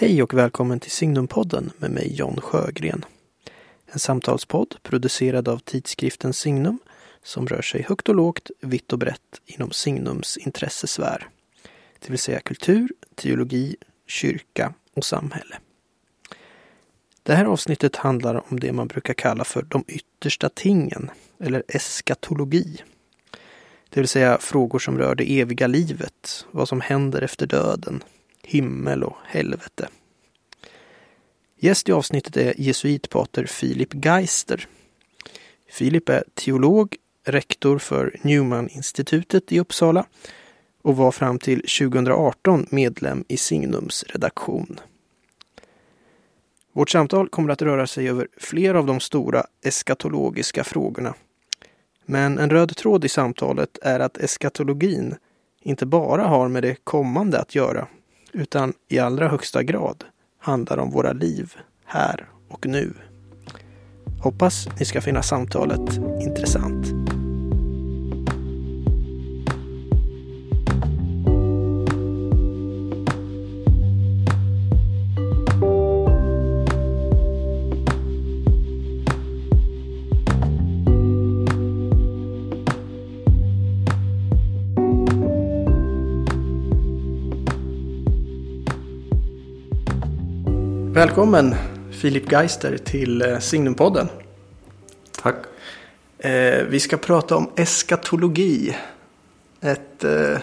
Hej och välkommen till Signumpodden med mig John Sjögren. En samtalspodd producerad av tidskriften Signum som rör sig högt och lågt, vitt och brett inom Signums intressesfär. Det vill säga kultur, teologi, kyrka och samhälle. Det här avsnittet handlar om det man brukar kalla för de yttersta tingen, eller eskatologi. Det vill säga frågor som rör det eviga livet, vad som händer efter döden, himmel och helvete. Gäst i avsnittet är jesuitpater Filip Geister. Filip är teolog, rektor för Newman-institutet i Uppsala och var fram till 2018 medlem i Signums redaktion. Vårt samtal kommer att röra sig över flera av de stora eskatologiska frågorna. Men en röd tråd i samtalet är att eskatologin inte bara har med det kommande att göra, utan i allra högsta grad handlar om våra liv här och nu. Hoppas ni ska finna samtalet intressant. Välkommen Filip Geister till eh, Signumpodden. Tack. Eh, vi ska prata om eskatologi. Ett, eh,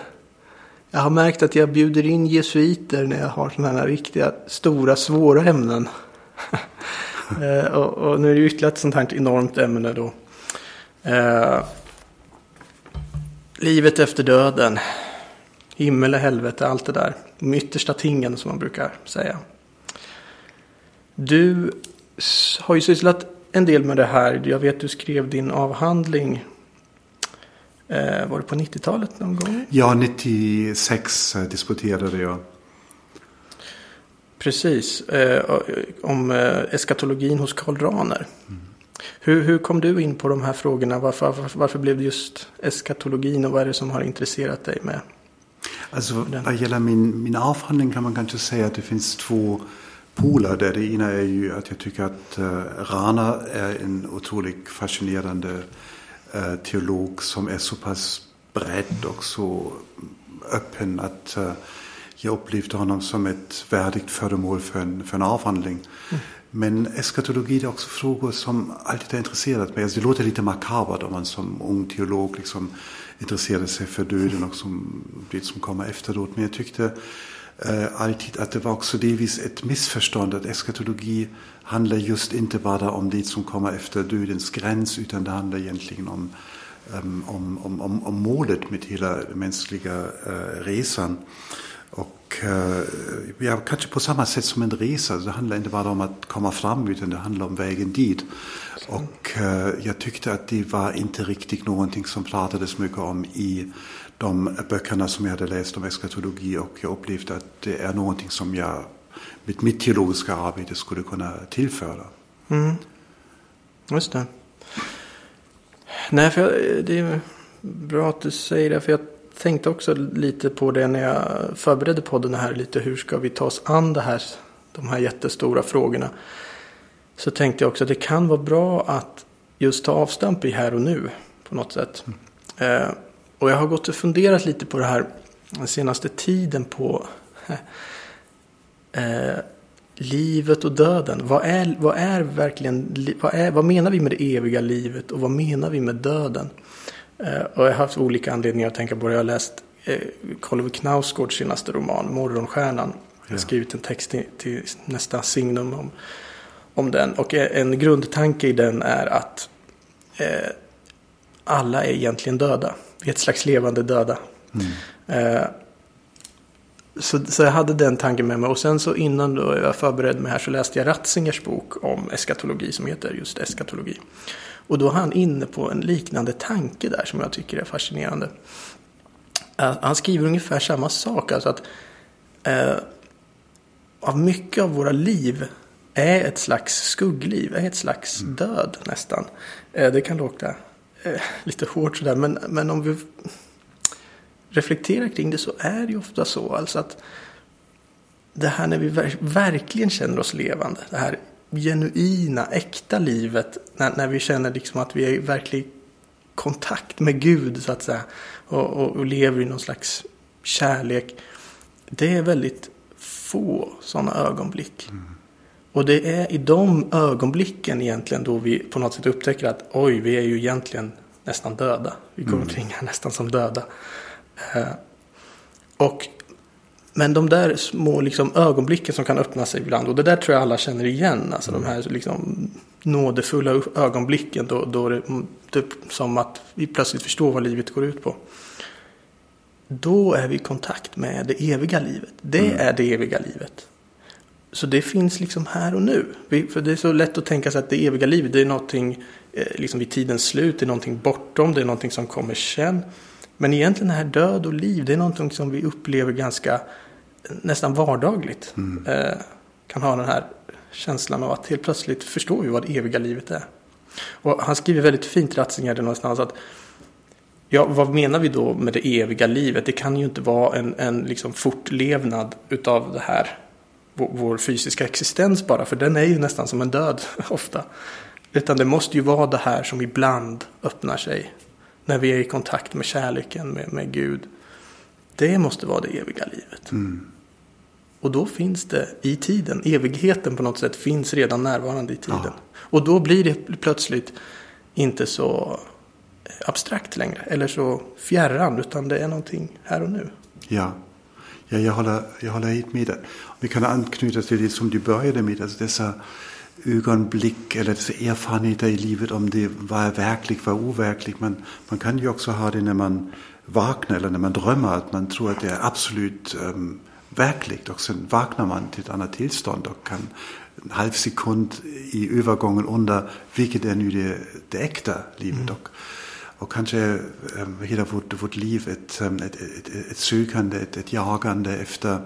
jag har märkt att jag bjuder in jesuiter när jag har sådana här riktiga stora svåra ämnen. och, och, nu är det ytterligare ett sånt här enormt ämne då. Eh, livet efter döden. Himmel och helvete, allt det där. De yttersta tingen som man brukar säga. Du har ju sysslat en del med det här. Jag vet du skrev din avhandling. Eh, var det på 90-talet någon gång? Ja, 96 eh, disputerade jag. Precis. Eh, om eskatologin hos Karl Rahner. Mm. Hur, hur kom du in på de här frågorna? Varför, varför, varför, blev det just eskatologin och vad är det som har intresserat dig med? Alltså, vad gäller min, min avhandling kan man kanske säga att det finns två poler där det ena är ju att jag tycker att uh, Rana är en otroligt fascinerande uh, teolog som är så pass bredd och så öppen att uh, jag upplevde honom som ett värdigt föremål för en, för en avhandling. Mm. Men eskatologi är också frågor som alltid har intresserat mig. Alltså det låter lite makabert om man som ung teolog liksom intresserar sig för döden och som, det som kommer efteråt. Men jag tyckte eh, alltid att det var också delvis ett missförstånd att eskatologi handlar just inte bara om det som kommer efter dödens gräns utan det handlar egentligen om, um, om, om, om, om målet med hela mänskliga uh, resan. Och uh, ja, kanske på samma sätt som en resa, det handlar inte bara om att komma fram utan det handlar om vägen dit. Och uh, jag tyckte att det var inte riktigt någonting som pratades mycket om i de böckerna som jag hade läst om eskatologi och jag upplevde att det är någonting som jag med mitt teologiska arbete skulle kunna tillföra. Mm. Just det. Nej, för jag, det är bra att du säger det. För jag tänkte också lite på det när jag förberedde podden här. Lite hur ska vi ta oss an det här, de här jättestora frågorna. Så tänkte jag också att det kan vara bra att just ta avstamp i här och nu på något sätt. Mm. Eh, och jag har gått och funderat lite på det här den senaste tiden på eh, livet och döden. Vad är, vad är verkligen, vad, är, vad menar vi med det eviga livet och vad menar vi med döden? Eh, och jag har haft olika anledningar att tänka på det. Jag har läst eh, Oliver Knausgårds senaste roman Morgonstjärnan. Jag har skrivit en text till, till nästa signum om, om den. Och en grundtanke i den är att eh, alla är egentligen döda. Vi är ett slags levande döda. Mm. Eh, så, så jag hade den tanken med mig. Och sen så innan då jag förberedde mig här så läste jag Ratzingers bok om eskatologi som heter just eskatologi. Och då är han inne på en liknande tanke där som jag tycker är fascinerande. Eh, han skriver ungefär samma sak. Alltså att eh, av mycket av våra liv är ett slags skuggliv, är ett slags mm. död nästan. Eh, det kan låta eh, lite hårt sådär. Men, men om vi reflekterar kring det så är det ju ofta så. Alltså att det här när vi ver verkligen känner oss levande. Det här genuina, äkta livet. När, när vi känner liksom att vi är i verklig kontakt med Gud så att säga. Och, och, och lever i någon slags kärlek. Det är väldigt få sådana ögonblick. Mm. Och det är i de ögonblicken egentligen då vi på något sätt upptäcker att oj, vi är ju egentligen nästan döda. Vi går mm. omkring här nästan som döda. Eh, och, men de där små liksom, ögonblicken som kan öppna sig ibland. Och det där tror jag alla känner igen. Alltså mm. de här liksom, nådefulla ögonblicken då, då det, det som att vi plötsligt förstår vad livet går ut på. Då är vi i kontakt med det eviga livet. Det mm. är det eviga livet. Så det finns liksom här och nu. För det är så lätt att tänka sig att det eviga livet det är någonting eh, liksom vid tidens slut. Det är någonting bortom. Det är någonting som kommer sen. Men egentligen här död och liv. Det är någonting som vi upplever ganska nästan vardagligt. Mm. Eh, kan ha den här känslan av att helt plötsligt förstår vi vad det eviga livet är. Och han skriver väldigt fint Ratzinger någonstans att Ja, vad menar vi då med det eviga livet? Det kan ju inte vara en, en liksom fortlevnad utav det här vår fysiska existens bara, för den är ju nästan som en död ofta. Utan det måste ju vara det här som ibland öppnar sig när vi är i kontakt med kärleken, med, med Gud. Det måste vara det eviga livet. Mm. Och då finns det i tiden, evigheten på något sätt finns redan närvarande i tiden. Ja. Och då blir det plötsligt inte så abstrakt längre, eller så fjärran, utan det är någonting här och nu. Ja, ja jag, håller, jag håller helt med dig. Vi kan anknyta till det som du började med, alltså dessa ögonblick eller dessa erfarenheter i livet, om det var verkligt, var overkligt. Man, man kan ju också ha det när man vaknar eller när man drömmer, att man tror att det är absolut um, verkligt och sen vaknar man till ett annat tillstånd och kan en halv sekund i övergången undra vilket är nu det, det äkta livet. Mm. Och, och kanske um, hela vårt, vårt liv ett, um, ett, ett, ett sökande, ett, ett jagande efter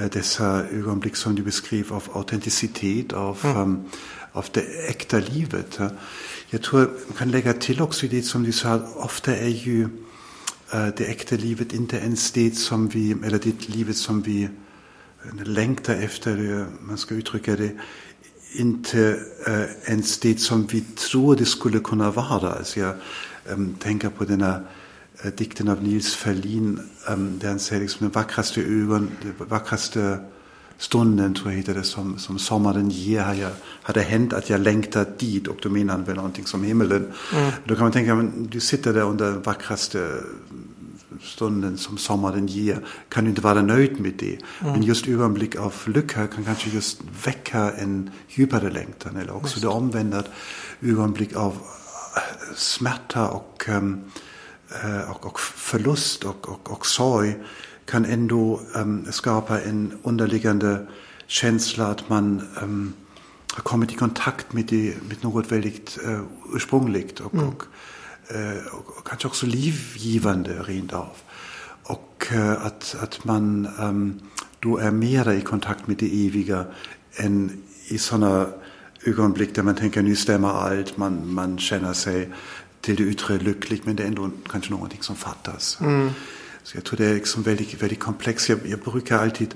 uh, dessa ögonblick som du beskriver av autenticitet, av, mm. um, av det äkta livet. Jag tror man kan lägga till också i det som du sa, ofta är ju uh, det äkta livet inte ens det som vi, eller det livet som vi längtar efter, man ska uttrycka det, inte äh, ens det som vi tror det skulle kunna vara. Alltså jag ähm, tänker på den äh, dikten av Nils Ferlin, där han säger liksom den vackraste ögon, den vackraste stunden, tror jag heter det, som, som sommaren ger, har, jag, har det hänt att jag längtar dit och då menar han väl någonting som himmelen. Mm. Då kan man tänka, men du sitter där under den vackraste stunden som sommaren ger, kan du inte vara nöjd med det. Mm. Men just ögonblick av lycka kan kanske just väcka en djupare längtan eller också just. det omvända ögonblick av smärta och, um, och, och förlust och, och, och sorg kan ändå um, skapa en underliggande känsla att man um, har kommit i kontakt med, det, med något väldigt uh, ursprungligt och, mm. och, uh, och, kanske också livgivande rent av. Och uh, att, att man um, då är mera i kontakt med det eviga än i sådana ögonblick där man tänker nu stämmer allt, man, man känner sig till det yttre lycklig men det är ändå kanske någonting som fattas. Mm. Så jag tror det är liksom väldigt, väldigt komplext. Jag, jag brukar alltid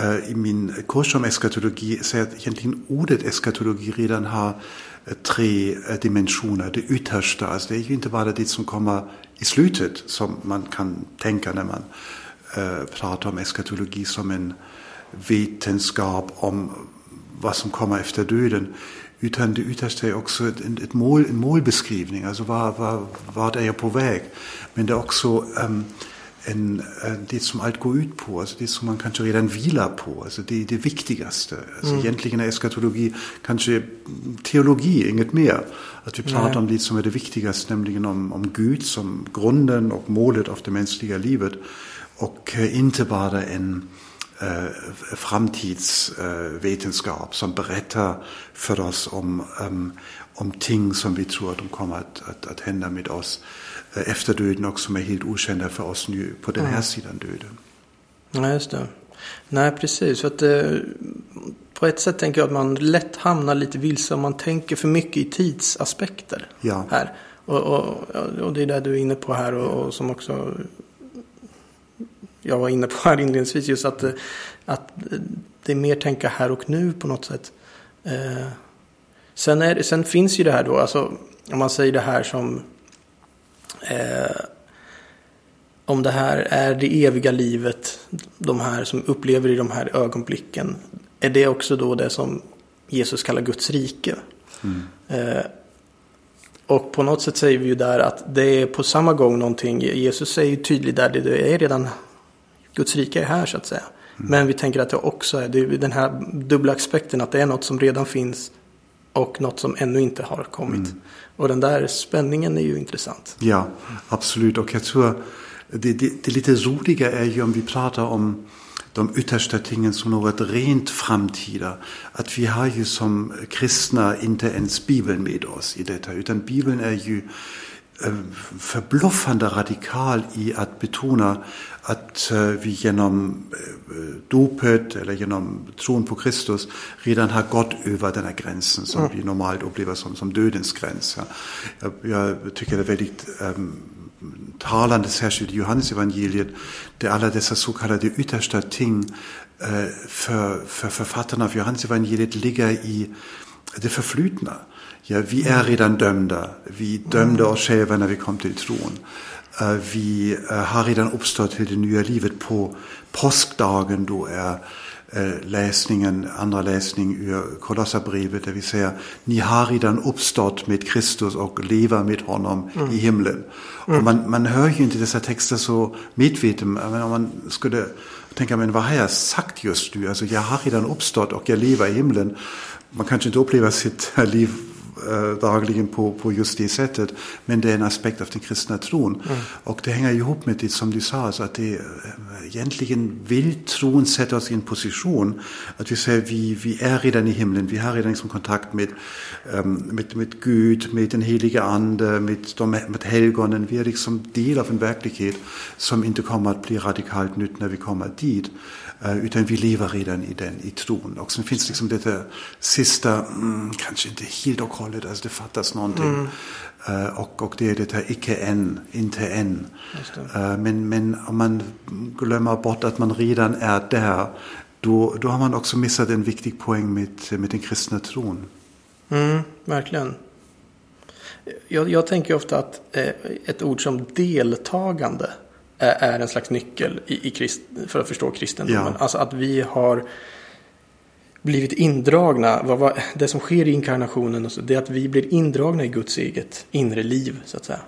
äh, i min kurs om eskatologi säga att egentligen ordet eskatologi redan har äh, tre äh, dimensioner. Det yttersta, alltså det är ju inte bara det som kommer i slutet som man kan tänka när man pratar om eskatologi som en vetenskap om vad som kommer efter döden. Utan det yttersta är också ett, ett mål, en målbeskrivning, alltså var, var, vart är jag på väg? Men det är också um, en, det som allt går ut på, alltså det som man kanske redan vilar på, alltså det det viktigaste. Alltså mm. Egentligen är eskatologi kanske teologi, inget mer. Att vi pratar Nej. om det som är det viktigaste, nämligen om, om Gud som grunden och målet av det mänskliga livet. Och eh, inte bara en framtidsvetenskap som berättar för oss om, um, om ting som vi tror att de kommer att, att, att hända med oss eh, efter döden och som är helt okända för oss nu på den här mm. sidan döden. Ja, just det. Nej, precis. För att, eh, på ett sätt tänker jag att man lätt hamnar lite vilse om man tänker för mycket i tidsaspekter. Ja. Här. Och, och, och det är det du är inne på här och, och som också jag var inne på här inledningsvis. Just att, att det är mer tänka här och nu på något sätt. Eh, sen, är, sen finns ju det här då, alltså om man säger det här som eh, om det här är det eviga livet, de här som upplever i de här ögonblicken, är det också då det som Jesus kallar Guds rike? Mm. Eh, och på något sätt säger vi ju där att det är på samma gång någonting, Jesus säger ju tydligt där, det är redan, Guds rike är här så att säga. Mm. Men vi tänker att det också är, det är den här dubbla aspekten att det är något som redan finns och något som ännu inte har kommit. Mm. Och den där spänningen är ju intressant. Ja, absolut. Och jag tror det, det, det lite roliga är ju om vi pratar om de yttersta tingen som något rent framtida. Att vi har ju som kristna inte ens Bibeln med oss i detta, utan Bibeln är ju äh, förbluffande radikal i att betona äh, vi genom äh, dopet eller genom tron på Kristus redan har gått över den här gränsen som mm. vi normalt upplever som, som dödens gräns. Ja. Jag, jag tycker det är väldigt ähm, talande särskilt i Johannesevangeliet, där alla dessa så kallade yttersta ting äh, för, för författarna av Johannesevangeliet ligger i det förflutna. Ja, vi är redan dömda. Vi dömde oss själva när vi kom till tron. Äh, vi äh, har redan uppstått till det nya livet på påskdagen. Då är äh, läsningen, andra läsning ur Kolosserbrevet, där vi säger ni har redan uppstått med Kristus och lever med honom mm. i himlen. Mm. Och man, man hör ju inte dessa texter så medvetet, men om man skulle tänka, men vad har jag sagt just nu? Alltså jag har redan uppstått och jag lever i himlen. Man kanske inte upplever sitt liv äh, dagligen på, på just det sättet. Men det är en aspekt av den kristna tron. Mm. Och det hänger ihop med det som du sa, alltså att det äh, egentligen vill tron sätta oss i en position att vi säger vi, vi är redan i himlen, vi har redan liksom kontakt med, ähm, med, med Gud, med den heliga ande, med, de, med helgonen. Vi är liksom del av en verklighet som inte kommer att bli radikalt nytt när vi kommer dit. Eh, utan vi lever redan i den, i tron. Och sen finns liksom detta sista, mm, kanske inte helt och hållet, alltså det fattas någonting. Mm. Uh, och, och det är detta icke än, inte än. Uh, men, men om man glömmer bort att man redan är där, då, då har man också missat en viktig poäng med, med den kristna tron. Mm, verkligen. Jag, jag tänker ofta att eh, ett ord som deltagande är en slags nyckel i, i krist, för att förstå kristendomen. Ja. Alltså att vi har blivit indragna. Vad, vad, det som sker i inkarnationen och så, det är att vi blir indragna i Guds eget inre liv. så att säga.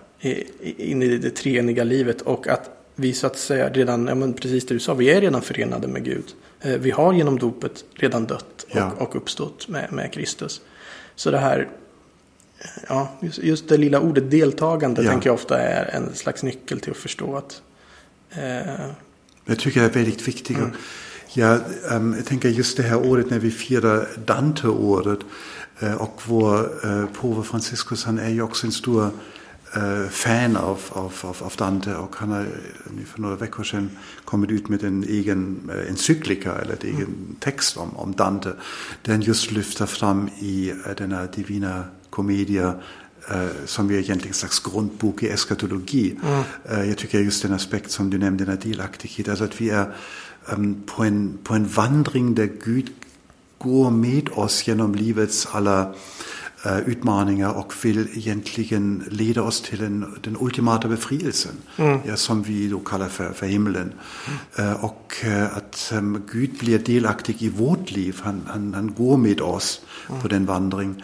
In i det treeniga livet. Och att vi så att säga redan, ja, men precis det du sa, vi är redan förenade med Gud. Eh, vi har genom dopet redan dött och, ja. och uppstått med, med Kristus. Så det här, ja, just, just det lilla ordet deltagande ja. tänker jag ofta är en slags nyckel till att förstå att Eh, tycker det är väldigt viktigt. Mm. Ja, ähm, jag tänker just det här året när vi firar Dante-året äh, och vår äh, påve Franciscus, han är ju också en stor äh, fan av, av, av, av, Dante och han har för några veckor sedan kommit ut med en egen äh, encyklika eller en egen mm. text om, om Dante. Den just lyfter fram i äh, denna Divina Commedia Eh, som är egentligen en slags grundbok i eskatologi. Mm. Jag tycker just den aspekt som du nämnde, den här delaktighet, alltså att vi är um, på, en, på en vandring där Gud går med oss genom livets alla uh, utmaningar och vill egentligen leda oss till en, den ultimata befrielsen, mm. ja, som vi då kallar för, för himlen. Mm. Uh, och uh, att um, Gud blir delaktig i vårt liv, han, han, han går med oss på den vandring.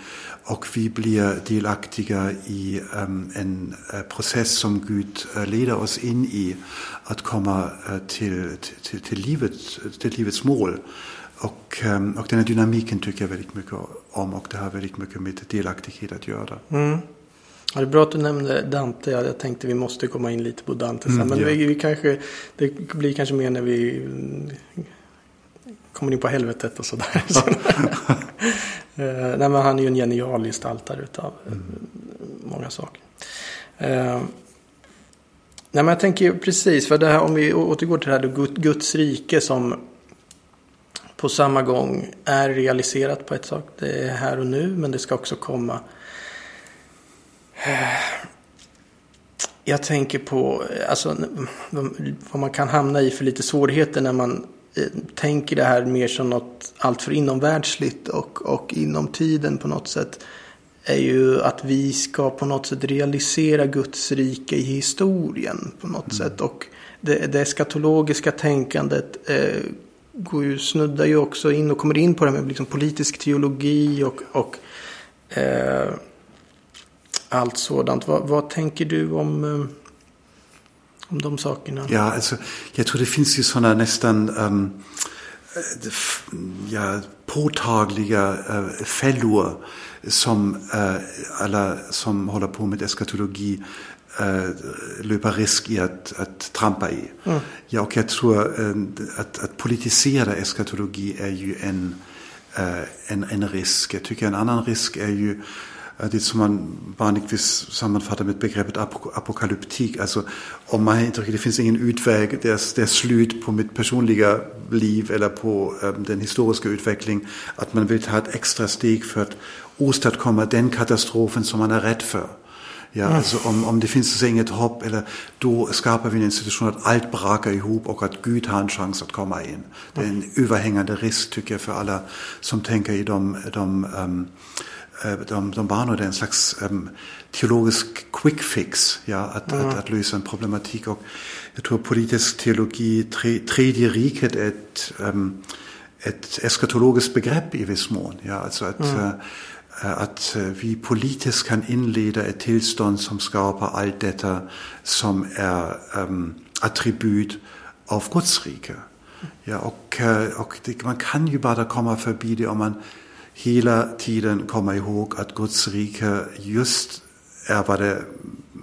Och vi blir delaktiga i um, en uh, process som Gud uh, leder oss in i, att komma uh, till, till, till, livet, till livets mål. Och, um, och den här dynamiken tycker jag väldigt mycket om och det har väldigt mycket med delaktighet att göra. Mm. Ja, det är bra att du nämnde Dante. Jag tänkte vi måste komma in lite på Dante sen. Mm, men ja. vi, vi, kanske, det blir kanske mer när vi kommer in på helvetet och sådär. Eh, nej, men han är ju en genial gestaltare utav eh, mm. många saker. Eh, nej, men jag tänker precis, för det här, om vi återgår till det här Guds rike som på samma gång är realiserat på ett sak. Det är här och nu, men det ska också komma. jag tänker på alltså, vad man kan hamna i för lite svårigheter när man eh, tänker det här mer som något alltför inomvärldsligt och, och inom tiden på något sätt är ju att vi ska på något sätt realisera Guds rike i historien på något mm. sätt. Och det, det eskatologiska tänkandet eh, går ju, snuddar ju också in och kommer in på det här med liksom politisk teologi och, och eh, allt sådant. Vad, vad, tänker du om, eh, om de sakerna? Ja, alltså, jag tror det finns ju sådana nästan um, ja, påtagliga uh, fällor som uh, alla som håller på med eskatologi uh, löper risk i att, att trampa i. Mm. Ja, och jag tror uh, att, att politisera eskatologi är ju en, en, en risk. Jag tycker en annan risk är ju det som man vanligtvis sammanfattar med begreppet apokalyptik. Alltså om man inte det finns ingen utväg, det är, det är slut på mitt personliga liv eller på um, den historiska utveckling. Att man vill ta ett extra steg för att åstadkomma den katastrofen som man är rädd för. Ja, alltså om, om det finns inget hopp, eller då skapar vi en institution att allt brakar ihop och att Gud har en chans att komma in. Det är en överhängande risk tycker jag för alla som tänker i de, de um, de, de banade en slags um, teologisk quick fix, ja, att, mm. att, att, lösa en problematik. Och jag tror politisk teologi, tre, tredje riket är ett, um, ett eskatologiskt begrepp i viss mån. Ja, alltså att, mm. uh, att vi politiskt kan inleda ett tillstånd som skapar allt detta som är um, attribut av Guds rike. Ja, och, och det, man kan ju bara komma förbi det om man hela tiden komma ihåg att Guds rike just är vad det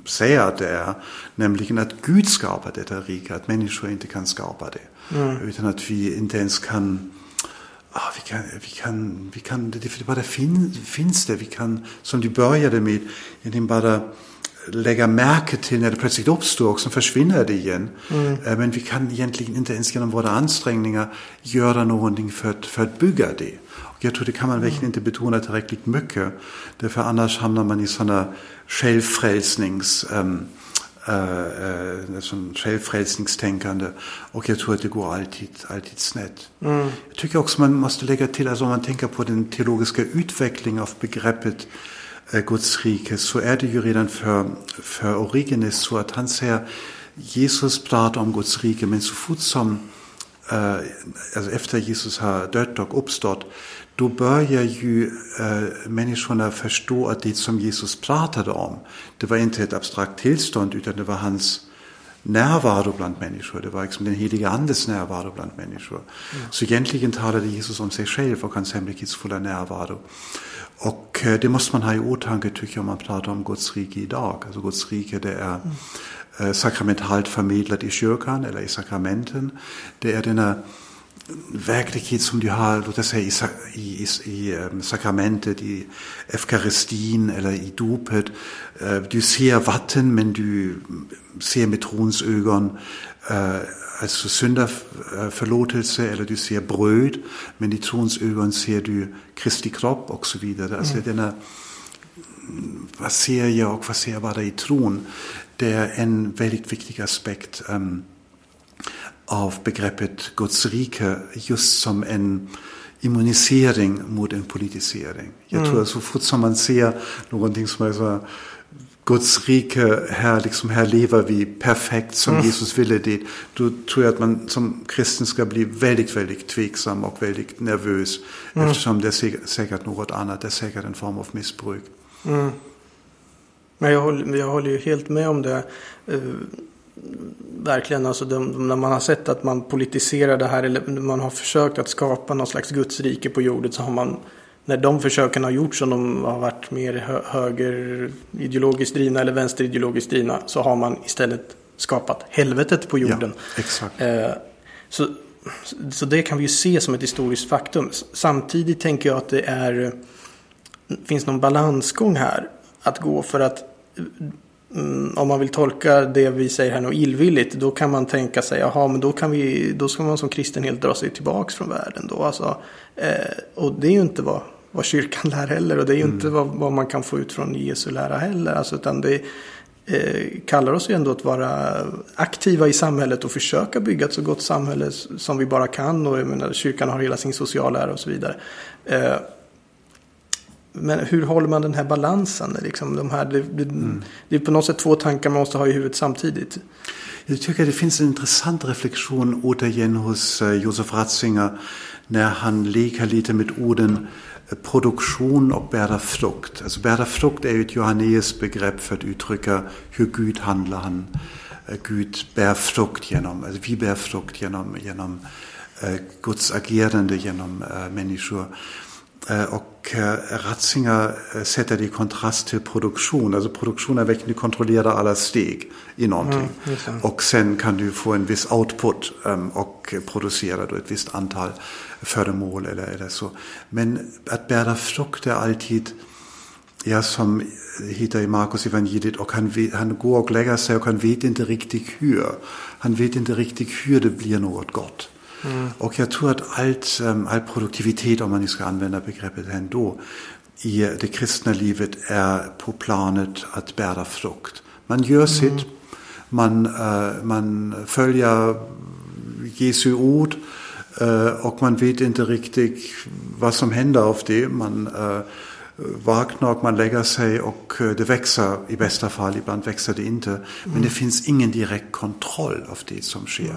säger att det är. Nämligen att Gud skapar detta rike, att människor inte kan skapa det. Mm. Utan att vi inte ens kan Ah, vi kan, vi kan, vi kan, det bara fin, finns det. Vi kan, som du började med, egentligen bara lägga märke till när det plötsligt uppstår och så försvinner det igen. Mm. Men vi kan egentligen inte ens genom våra ansträngningar göra någonting för att, för att bygga det. Jag tror det kan man verkligen inte betona tillräckligt mycket. Därför annars hamnar man i sådana självfrälsnings, ähm, äh, sån självfrälsningstänkande. Och jag tror att det går alltid, alltid snett. Mm. Jag tycker också man måste lägga till, alltså om man tänker på den teologiska utvecklingen av begreppet äh, Guds rike, så är det ju redan för, för Origenes så att han säger, Jesus pratar om Guds rike, men så fort som äh, alltså efter Jesus har dött och uppstått, då börjar ju äh, människorna förstå att det som Jesus pratade om, det var inte ett abstrakt tillstånd utan det var hans närvaro bland människor. Det var liksom den heliga andes närvaro bland människor. Mm. Så egentligen talade Jesus om sig själv och hans hemlighetsfulla närvaro. Och äh, det måste man ha i åtanke tycker jag om man pratar om Guds rike idag. Alltså Guds rike det är mm. äh, sakramentalt förmedlat i kyrkan eller i sakramenten. Det är denna verklighet som du har, låt oss säga i, i, i um, sakramentet, i eukaristin eller i dopet. Du ser vatten men du ser med trons ögon uh, alltså syndaforlåtelse eller du ser bröd men i trons ögon ser du Kristi kropp och så vidare. Alltså mm. denna, vad ser jag och vad ser jag bara i tron? Det är en väldigt viktig aspekt um, av begreppet Guds rike just som en immunisering mot en politisering. Jag mm. tror att så fort som man ser någonting som är så Guds rike, här, liksom, här lever vi perfekt som mm. Jesus ville det. Då tror jag att man som kristen ska bli väldigt, väldigt tveksam och väldigt nervös. Mm. Eftersom det är säkert något annat, det är säkert en form av missbruk. Mm. Men jag håller, jag håller ju helt med om det. Verkligen, alltså de, när man har sett att man politiserar det här eller man har försökt att skapa någon slags gudsrike på jorden så har man när de försöken har gjorts som de har varit mer hö högerideologiskt drivna eller vänsterideologiskt drivna så har man istället skapat helvetet på jorden. Ja, exakt. Eh, så, så det kan vi ju se som ett historiskt faktum. Samtidigt tänker jag att det är finns någon balansgång här att gå för att om man vill tolka det vi säger här något illvilligt då kan man tänka sig jaha men då kan vi då ska man som kristen helt dra sig tillbaks från världen då alltså eh, och det är ju inte vad, vad kyrkan lär heller och det är ju mm. inte vad, vad, man kan få ut från Jesu lära heller alltså utan det eh, kallar oss ju ändå att vara aktiva i samhället och försöka bygga ett så gott samhälle som vi bara kan. Och jag menar, kyrkan har hela sin sociala ära och så vidare. Eh, men hur håller man den här balansen? Liksom de här, det, det, mm. det är på något sätt två tankar man måste ha i huvudet samtidigt. Jag tycker det finns en intressant reflektion återigen hos eh, Josef Ratzinger när han leker lite med orden eh, produktion och bära frukt. Alltså bära frukt är ju ett Johannes begrepp för att uttrycka hur Gud handlar. Han, eh, Gud bär frukt genom, alltså vi bär frukt genom, genom Guds agerande genom människor. Och Ratzinger sätter det i kontrast till produktion. Alltså produktion är verkligen, du kontrollerar alla steg i någonting. Mm, och sen kan du få en viss output um, och producera då ett visst antal föremål eller, eller så. Men att bära frukt är alltid, ja som hittar i Markus evangeliet och han, vet, han går och lägger sig och han vet inte riktigt hur. Han vet inte riktigt hur det blir något gott. Och jag tror att allt, um, all produktivitet, om man nu ska använda begreppet ändå, i det kristna livet är på planet att bära frukt. Man gör mm. sitt, man, uh, man följer Jesu ord uh, och man vet inte riktigt vad som händer av det. Man vaknar och man lägger sig och det växer i bästa fall, ibland växer det inte. Men det finns ingen direkt kontroll av det som sker.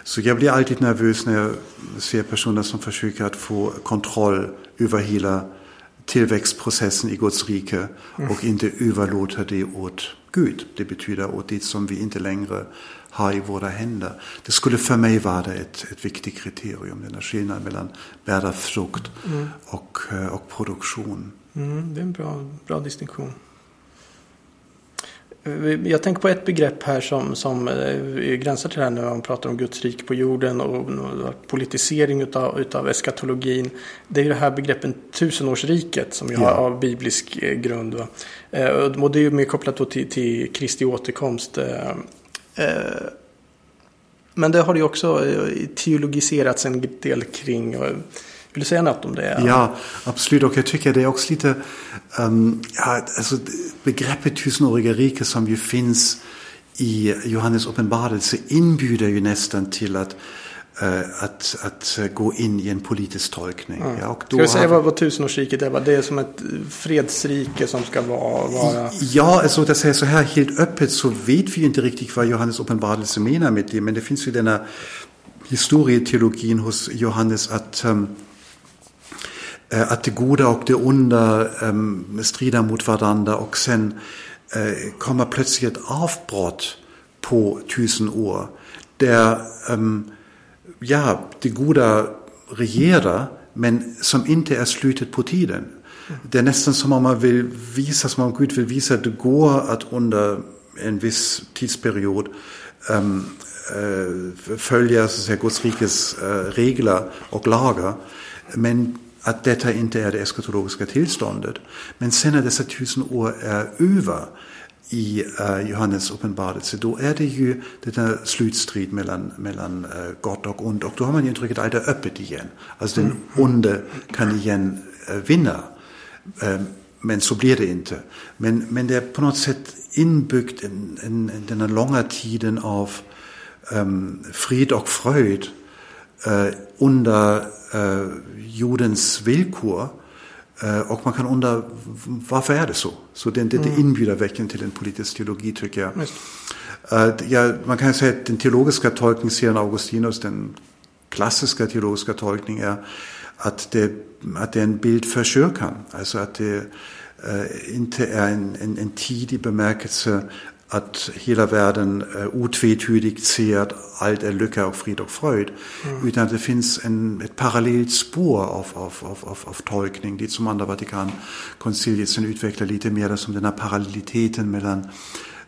Mm. Så jag blir alltid nervös när jag ser personer som försöker att få kontroll över hela tillväxtprocessen i Guds rike mm. och inte överlåta det åt Gud. Det betyder åt det som vi inte längre har i våra händer. Det skulle för mig vara ett, ett viktigt kriterium, den här skillnaden mellan bära frukt mm. och, eh, och produktion. Mm, det är en bra, bra distinktion. Jag tänker på ett begrepp här som, som eh, gränsar till det här när man pratar om Guds rike på jorden och, politisering utav, utav eskatologin. Det är det här begreppet tusenårsriket som ju ja. har av biblisk eh, grund. Va? Eh, och det är ju mer kopplat till, till Kristi återkomst. Men det har ju också teologiserats en del kring. Vill du säga något om det? Ja, absolut. Och jag tycker det är också lite, um, ja, alltså begreppet tusenåriga rike som ju finns i Johannes uppenbarelse inbjuder ju nästan till att uh, att, att gå in i en politisk tolkning. Mm. Ja, och då ska vi säga vad, vad tusenårsriket är? Det är som ett fredsrike som ska vara... vara... Ja, alltså att säga så här helt öppet så vet vi inte riktigt vad Johannes uppenbarelse menar med det. Men det finns ju denna historieteologin hos Johannes att um, Onda um, strider mot varandra och sen uh, kommer plötsligt ett avbrott på tusen år där um, ja, det goda regerar men som inte är slutet på tiden. Det är nästan som om man vill visa, som om Gud vill visa att det går att under en viss tidsperiod um, uh, följa så att säga, Guds rikes uh, regler och lagar. Men att detta inte är det eskatologiska tillståndet. Men sen när dessa tusen år är över i uh, Johannes uppenbarelse, då är det ju denna slutstrid mellan, mellan uh, gott och ont. Och då har man ju allt är öppet igen. Alltså den mm. onde kan igen uh, vinna. Uh, men så blir det inte. Men, men det är på något sätt inbyggt en, en, den här långa tiden av um, frid och fröjd uh, under eh, jordens villkor. Eh, och man kan undra varför är det så? Så det, det, det mm. inbjuder verkligen till en politisk teologi tycker jag. Eh, ja, man kan säga att den teologiska tolkningsserien Augustinus, den klassiska teologiska tolkningen är att det, att det är en bild för kyrkan. Alltså att det äh, inte är en, en, en tidig bemärkelse att hela världen äh, otvetydigt ser att allt är lycka och frid och fröjd. Mm. Utan det finns en, ett parallellt spår av, av, av, av, av tolkning. Det som andra Vatikankonciliet sen utvecklar lite mer som den här parallelliteten mellan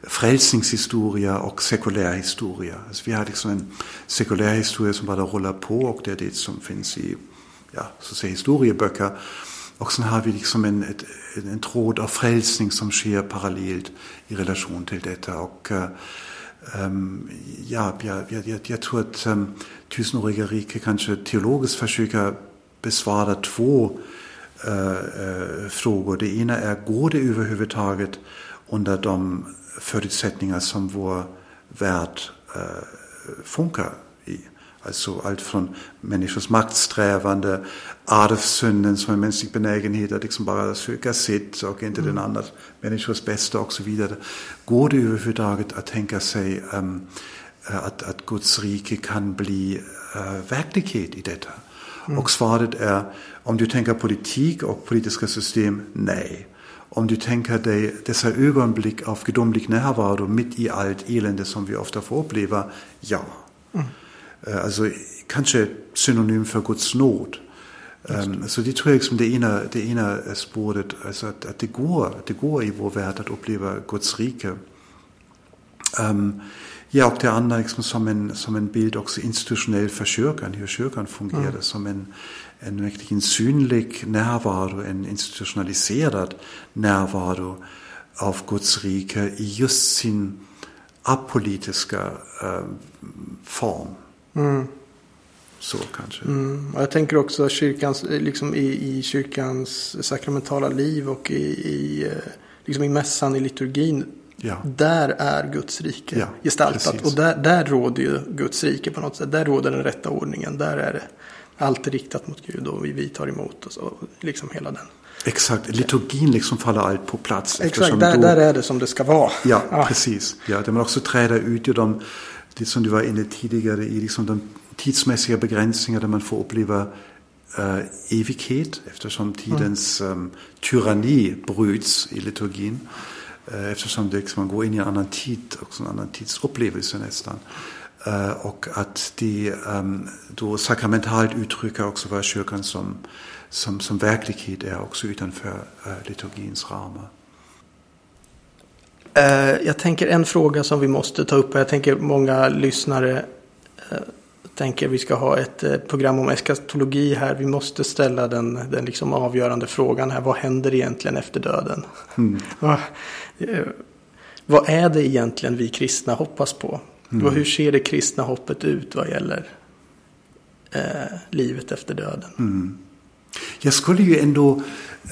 frälsningshistoria och sekulärhistoria. Alltså vi har liksom en sekulärhistoria som bara rullar på och det är det som finns i ja, så att säga, historieböcker. Vi liksom en, ett, en tråd av frälsning som sker parallellt i relation till detta. Och, um, ja, jag, jag, jag tror att um, tusenåriga rike kanske teologiskt försöker besvara två uh, frågor. Det ena är, går det överhuvudtaget under de förutsättningar som vår värld äh, funkar i. Alltså allt från människors maktsträvande, arvsynden som en mänsklig benägenhet att liksom bara söka sitt och inte mm. den andra människors bästa och så vidare. Går det överhuvudtaget att tänka sig um, att, att Guds rike kan bli uh, verklighet i detta? Mm. Och svaret är, om du tänker politik och politiska system, nej. Om du tänker dig dessa ögonblick av gudomlig närvaro mitt i allt elände som vi ofta får uppleva, ja. Mm. Alltså kanske synonym för Guds nåd. Um, så det tror jag liksom det ena, det ena spåret, alltså att, att det, går, det går i vår värld att uppleva Guds rike. Um, ja, och det andra liksom som, en, som en bild också institutionellt för kyrkan, hur kyrkan fungerar, mm. som en, en verkligen synlig närvaro, en institutionaliserad närvaro av Guds rike i just sin apolitiska uh, form. Mm. Så kanske. Mm. Jag tänker också kyrkans, liksom i, i kyrkans sakramentala liv och i, i, liksom i mässan, i liturgin. Ja. Där är Guds rike ja, gestaltat. Precis. Och där, där råder ju Guds rike på något sätt. Där råder den rätta ordningen. Där är det allt riktat mot Gud och vi, tar emot oss. Och liksom hela den. Exakt, liturgin liksom faller allt på plats. Exakt, där, då, där är det som det ska vara. Ja, ja. precis. Ja, där man också träder ut ur de det som du var inne tidigare i, liksom de tidsmässiga begränsningar där man får uppleva äh, evighet eftersom tidens ähm, tyranni bryts i liturgin. Äh, eftersom det, liksom, man går in i en annan tid, också en annan tidsupplevelse nästan. Äh, och att det ähm, då sakramentalt uttrycker också vad kyrkan som, som, som verklighet är också utanför äh, liturgins ramar. Eh, jag tänker en fråga som vi måste ta upp. Jag tänker många lyssnare eh, tänker vi ska ha ett eh, program om eskatologi här. Vi måste ställa den, den liksom avgörande frågan här. Vad händer egentligen efter döden? Mm. vad, vad är det egentligen vi kristna hoppas på? Mm. Hur ser det kristna hoppet ut vad gäller eh, livet efter döden? Mm. Jag skulle ju ändå,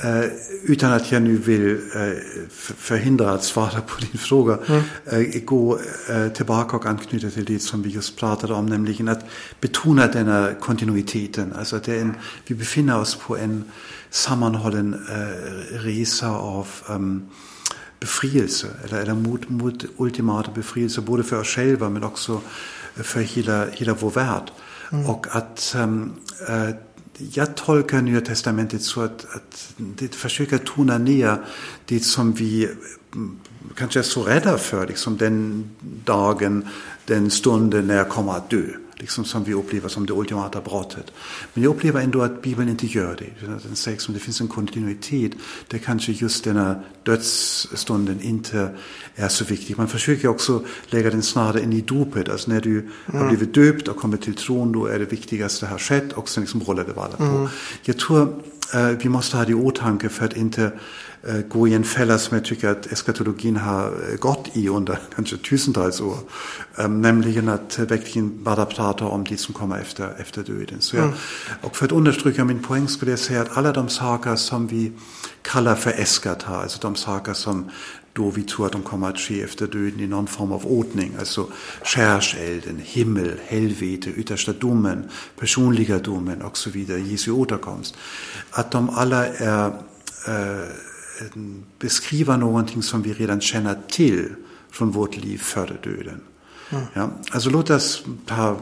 eh, utan att jag nu vill eh, förhindra att svara på din fråga, mm. eh, gå tillbaka och anknyta till det som vi just pratade om, nämligen att betona denna kontinuiteten. Alltså att en, vi befinner oss på en sammanhållen resa av um, befrielse, eller, eller mot, mot ultimata befrielse, både för oss själva men också för hela, hela vår värld. Mm. Och att um, jag tolkar Nya Testamentet så att, att det försöker tona ner det som vi mm, kanske är så rädda för, liksom den dagen, den stunden när jag kommer att dö liksom som vi upplever som det ultimata brottet. Men jag upplever ändå att Bibeln inte gör det. Den att det finns en kontinuitet där kanske just denna dödsstunden inte är så viktig. Man försöker också lägga den snarare in i dopet. Alltså när du mm. har blivit döpt och kommit till tron, då är det viktigaste har skett och sen liksom rullar det bara på. Mm. Jag tror äh, vi måste ha det i åtanke för att inte Gå i en fälla som jag tycker att eskatologin har eh, gått i under kanske tusentals år. Ähm, nämligen att verkligen bara prata om det som kommer efter, efter döden. Så jag, mm. Och för att understryka min poäng skulle jag säga att alla de saker som vi kallar för eskata, alltså de saker som då vi tror att de kommer att ske efter döden i någon form av ordning, alltså skärselden, himmel, helvete, yttersta domen, personliga domen och så vidare, Jesu återkomst. Att de alla är äh, beskriva någonting som vi redan känner till från vårt liv före döden. Mm. Ja, alltså låt oss ta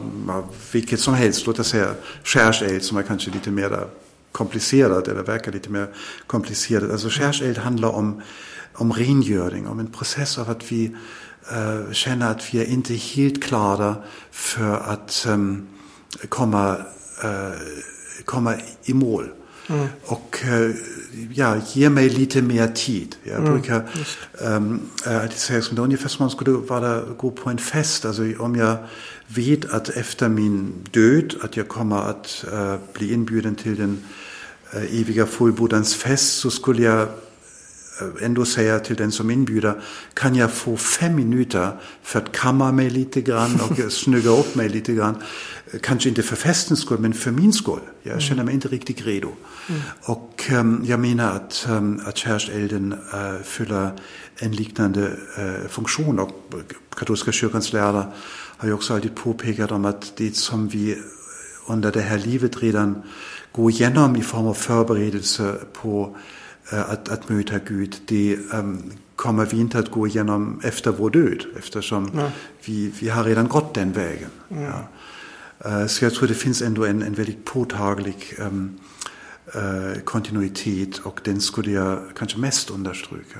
vilket som helst, låt oss säga skärseld som är kanske lite mer komplicerat eller verkar lite mer komplicerat. Alltså skärseld handlar om, om rengöring, om en process av att vi äh, känner att vi är inte helt klara för att ähm, komma, äh, komma i mål. Mm. Och äh, ja, ge mig lite mer tid. Jag mm, brukar ähm, äh, som det ungefär som man skulle vara, gå på en fest. Alltså om jag vet att efter min död att jag kommer att äh, bli inbjuden till den äh, eviga fullbordans fest så skulle jag ändå säga till den som inbjuder, kan jag få fem minuter för att kamma mig lite grann och snygga upp mig lite grann. Kanske inte för festens skull, men för min skull. Jag mm. känner mig inte riktigt redo. Mm. Och um, jag menar att, um, att kärselden uh, fyller en liknande uh, funktion. Och katolska kyrkans lärare har ju också alltid påpekat om att det som vi under det här livet redan går igenom i form av förberedelse på uh, att, att möta Gud, det um, kommer vi inte att gå igenom efter vår död eftersom ja. vi, vi har redan gått den vägen. Ja. Uh, så jag tror det finns ändå en, en väldigt påtaglig um, uh, kontinuitet och den skulle jag kanske mest understryka.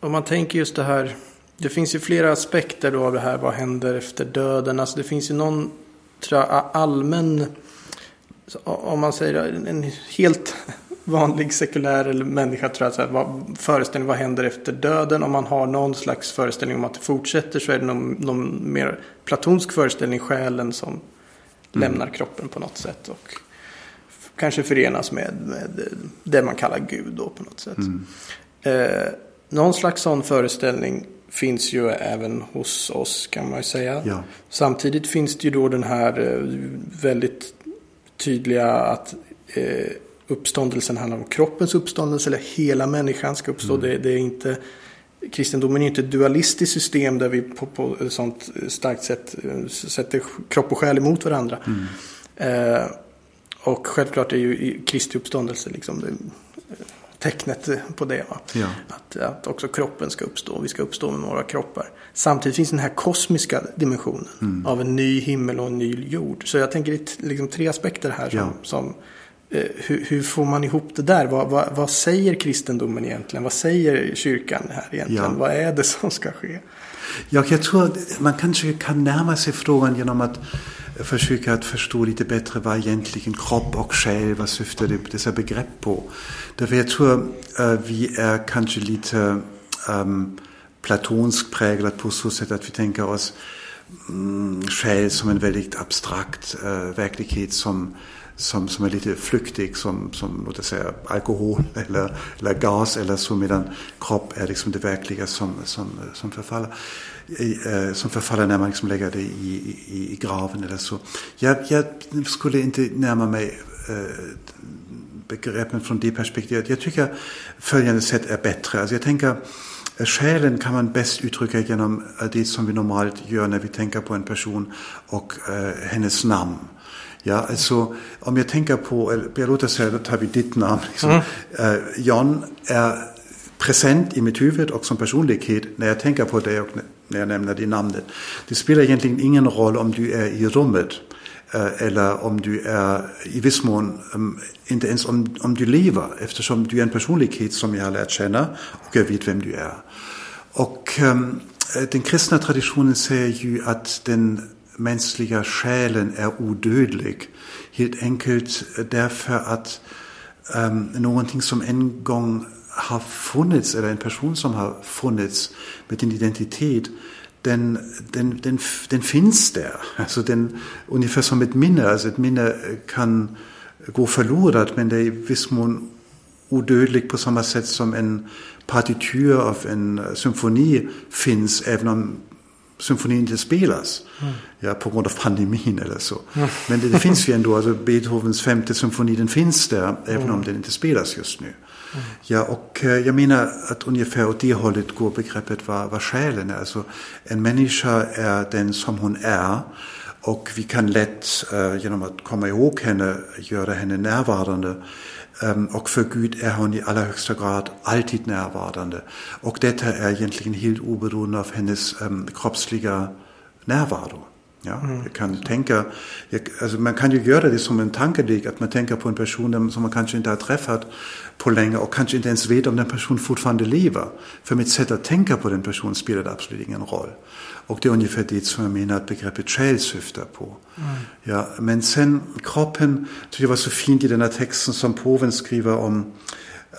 Om man tänker just det här, det finns ju flera aspekter då av det här, vad händer efter döden? Alltså det finns ju någon jag, allmän, om man säger en helt vanlig sekulär eller människa tror jag, så här, vad, föreställning vad händer efter döden. Om man har någon slags föreställning om att det fortsätter så är det någon, någon mer platonsk föreställning, själen som mm. lämnar kroppen på något sätt. Och kanske förenas med, med det man kallar Gud då på något sätt. Mm. Eh, någon slags sån föreställning finns ju även hos oss kan man ju säga. Ja. Samtidigt finns det ju då den här eh, väldigt tydliga att eh, uppståndelsen handlar om kroppens uppståndelse eller hela människan ska uppstå. Mm. Det, det, är inte, kristendomen är inte ett dualistiskt system där vi på, på ett sånt starkt sätt eh, sätter kropp och själ emot varandra. Mm. Eh, och självklart är ju Kristi uppståndelse liksom det, tecknet på det. Ja. Att, att också kroppen ska uppstå. Vi ska uppstå med några kroppar. Samtidigt finns den här kosmiska dimensionen mm. av en ny himmel och en ny jord. Så jag tänker det är liksom tre aspekter här som, ja. som eh, hur, hur, får man ihop det där? Vad, vad, vad, säger kristendomen egentligen? Vad säger kyrkan här egentligen? Ja. Vad är det som ska ske? Ja, jag tror att man kanske kan närma sig frågan genom att försöka att förstå lite bättre vad egentligen kropp och själ, vad syftar det, dessa begrepp på. Därför jag tror uh, vi är kanske lite um, platonsk präglat på så sätt att vi tänker oss um, själ som en väldigt abstrakt uh, verklighet som som, som är lite flyktig som, som låt oss säga alkohol eller, eller gas eller så medan kropp är liksom det verkliga som, som, som förfaller. Eh, som förfaller när man liksom lägger det i, i, i graven eller så. Jag, jag skulle inte närma mig eh, begreppen från det perspektivet. Jag tycker följande sätt är bättre. Alltså jag tänker eh, Själen kan man bäst uttrycka genom eh, det som vi normalt gör när vi tänker på en person och eh, hennes namn. Ja, alltså om jag tänker på, jag låter säga, då tar vi ditt namn. Liksom. Mm. Uh, John är present i mitt huvud och som personlighet när jag tänker på dig och när jag nämner det namnet. Det spelar egentligen ingen roll om du är i rummet uh, eller om du är i viss mån, um, inte ens om, om du lever eftersom du är en personlighet som jag har lärt känna och jag vet vem du är. Och um, den kristna traditionen säger ju att den mänskliga själen är odödlig. Helt enkelt därför att um, någonting som en gång har funnits, eller en person som har funnits med en identitet, den, den, den, den finns där. Alltså den, ungefär som ett minne. Alltså ett minne kan gå förlorat men det är i viss mån odödligt på samma sätt som en partitur av en symfoni finns även om symfonin inte spelas. Mm. Ja, på grund av pandemin eller så. Mm. Men det, det, finns ju ändå, alltså Beethovens femte symfoni, den finns där, även om den inte spelas just nu. Mm. Ja, och eh, jag menar att ungefär åt det hållet går begreppet vad, vad själen är. Alltså, en människa är den som hon är. Och vi kan lätt uh, genom att komma ihåg henne göra henne närvarande. Um, och för Gud är hon i allra högsta grad alltid närvarande. Och detta är egentligen helt oberoende av hennes um, kroppsliga närvaro. Ja, mm. jag kan tänka, jag, alltså man kan ju göra det som en tankelek, att man tänker på en person som man kanske inte har träffat på länge och kanske inte ens vet om den personen fortfarande lever. För mitt sätt att tänka på den personen spelar absolut ingen roll. Och det är ungefär det som jag menar att. Ja, men sen kroppen, jag var så fint i den texten som påven skriver om